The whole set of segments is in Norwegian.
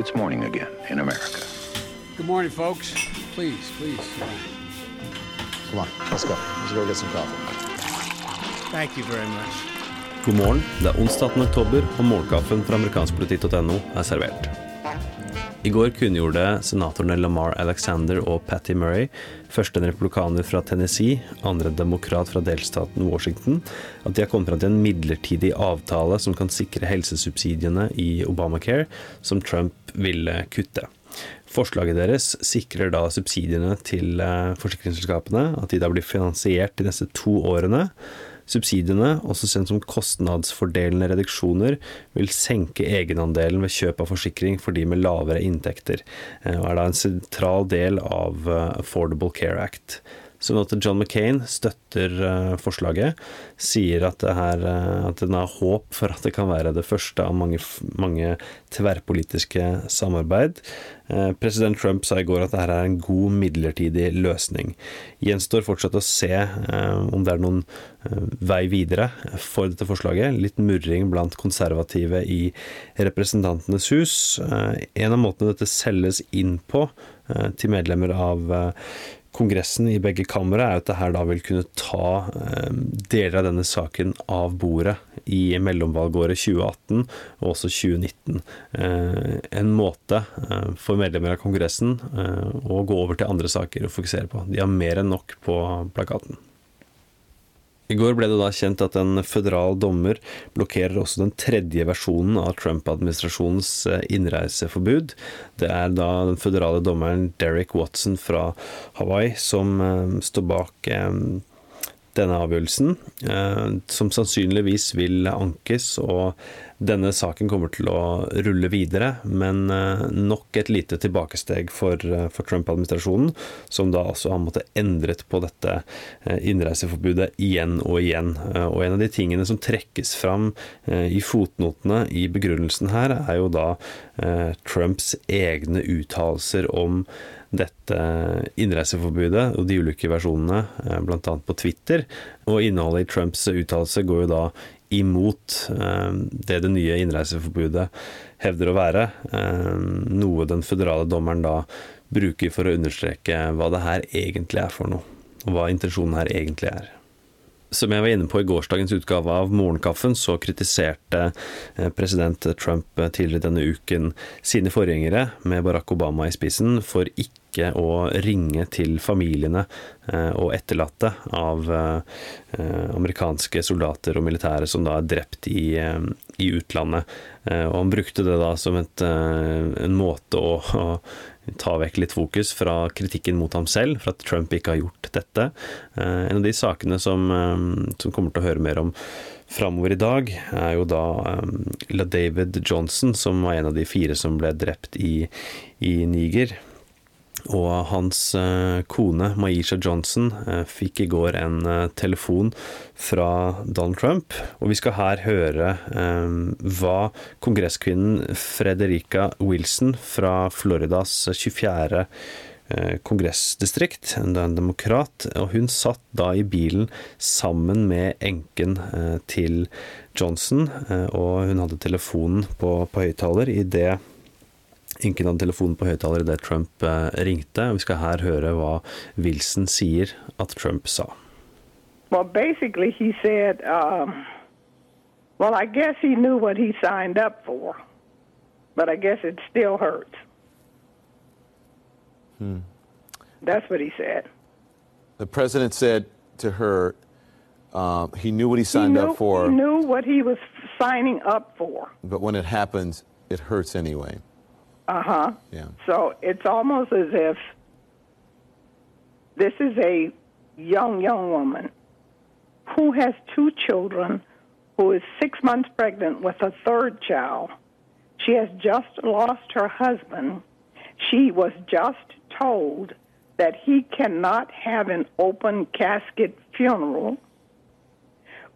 it's morning again in America. Good morning, folks. Please, please. Come on, let's go. Let's go get some coffee. Thank you very much. God morgen. Det er onsdag 18. oktober, og morgenkaffen fra amerikanskpolitikk.no er servert. I går kunngjorde senatorene Lamar Alexander og Patty Murray, først en republikaner fra Tennessee, andre demokrat fra delstaten Washington, at de har kommet fram til en midlertidig avtale som kan sikre helsesubsidiene i Obamacare, som Trump ville kutte. Forslaget deres sikrer da subsidiene til eh, forsikringsselskapene, at de da blir finansiert de neste to årene. Subsidiene, også sendt som kostnadsfordelende reduksjoner, vil senke egenandelen ved kjøp av forsikring for de med lavere inntekter, eh, og er da en sentral del av eh, Affordable Care Act. Senator John McCain støtter uh, forslaget, sier at, det her, uh, at den har håp for at det kan være det første av mange, mange tverrpolitiske samarbeid. Uh, president Trump sa i går at dette er en god midlertidig løsning. Gjenstår fortsatt å se om det er noen vei videre for dette forslaget. Litt murring blant konservative i Representantenes hus. En av måtene dette selges inn på til medlemmer av Kongressen i begge kamre er at det her da vil kunne ta eh, deler av denne saken av bordet i mellomvalgåret 2018 og også 2019. Eh, en måte eh, for medlemmer av Kongressen å gå over til andre saker og fokusere på. De har mer enn nok på plakaten. I går ble det da kjent at en føderal dommer blokkerer også den tredje versjonen av Trump-administrasjonens eh, innreiseforbud. Det er da den føderale dommeren Derek Watson fra Hawaii som eh, står bak eh, denne avgjørelsen, som sannsynligvis vil ankes. og denne saken kommer til å rulle videre, men eh, nok et lite tilbakesteg for, eh, for Trump-administrasjonen, som da altså har måttet endret på dette eh, innreiseforbudet igjen og igjen. Og en av de tingene som trekkes fram i fotnotene i begrunnelsen her, er jo da Trumps egne uttalelser om dette innreiseforbudet og de ulike versjonene, bl.a. på Twitter. Og innholdet i Trumps uttalelse går jo da imot eh, det det nye innreiseforbudet hevder å være. Eh, noe den føderale dommeren da bruker for å understreke hva det her egentlig er for noe. Og hva intensjonen her egentlig er. Som jeg var inne på i gårsdagens utgave av Morgenkaffen, så kritiserte eh, president Trump tidligere denne uken sine forgjengere, med Barack Obama i spissen, for ikke ikke å ringe til familiene eh, og etterlatte av eh, amerikanske soldater og militære som da er drept i, eh, i utlandet. Og han brukte det da som et, en måte å, å ta vekk litt fokus fra kritikken mot ham selv, for at Trump ikke har gjort dette. En av de sakene som, som kommer til å høre mer om framover i dag, er jo da La David Johnson, som var en av de fire som ble drept i, i Niger. Og hans eh, kone Maisha Johnson eh, fikk i går en eh, telefon fra Donald Trump, og vi skal her høre hva kongresskvinnen Frederica Wilson fra Floridas 24 kongressdistrikt, en demokrat, og hun satt da i bilen sammen med enken til Johnson, og hun hadde telefonen på, på høyttaler idet Ingen hadde telefonen på høyttaler idet Trump eh, ringte. Vi skal her høre hva Wilson sier at Trump sa. Well, basically he said, um, well, I guess he knew what he signed up for, but I guess it still hurts. Hmm. That's what he said. The president said to her, um, he knew what he signed he knew, up for. He knew what he was signing up for. But when it happens, it hurts anyway. Uh huh. Yeah. So it's almost as if this is a young, young woman who has two children, who is six months pregnant with a third child. She has just lost her husband. She was just told that he cannot have an open casket funeral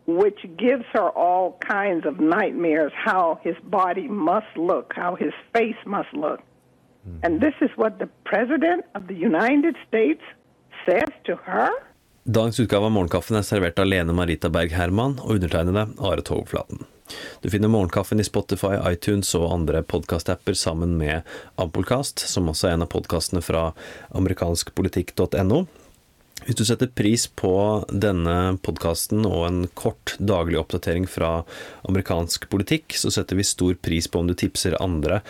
which gives her all kinds of nightmares how his body must look, how his face must look. Mm-hmm. And this is what the President of the United States says to her? Dagens utgave av Morgenkaffen er servert av Lene Marita Berg Herman og undertegnede Are Togflaten. Du finner Morgenkaffen i Spotify, iTunes og andre podkastapper sammen med Ampolkast, som også er en av podkastene fra amerikanskpolitikk.no. Hvis du setter pris på denne podkasten og en kort daglig oppdatering fra amerikansk politikk, så setter vi stor pris på om du tipser andre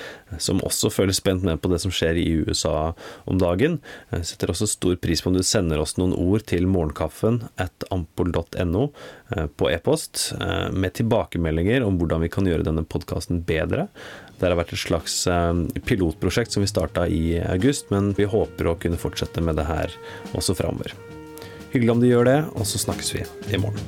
som også føler spent med på det som skjer i USA om dagen. Jeg setter også stor pris på om du sender oss noen ord til morgenkaffen at ampol.no eh, på e-post eh, med tilbakemeldinger om hvordan vi kan gjøre denne podkasten bedre. Det har vært et slags eh, pilotprosjekt som vi starta i august, men vi håper å kunne fortsette med det her også framover. Hyggelig om du gjør det, og så snakkes vi i morgen.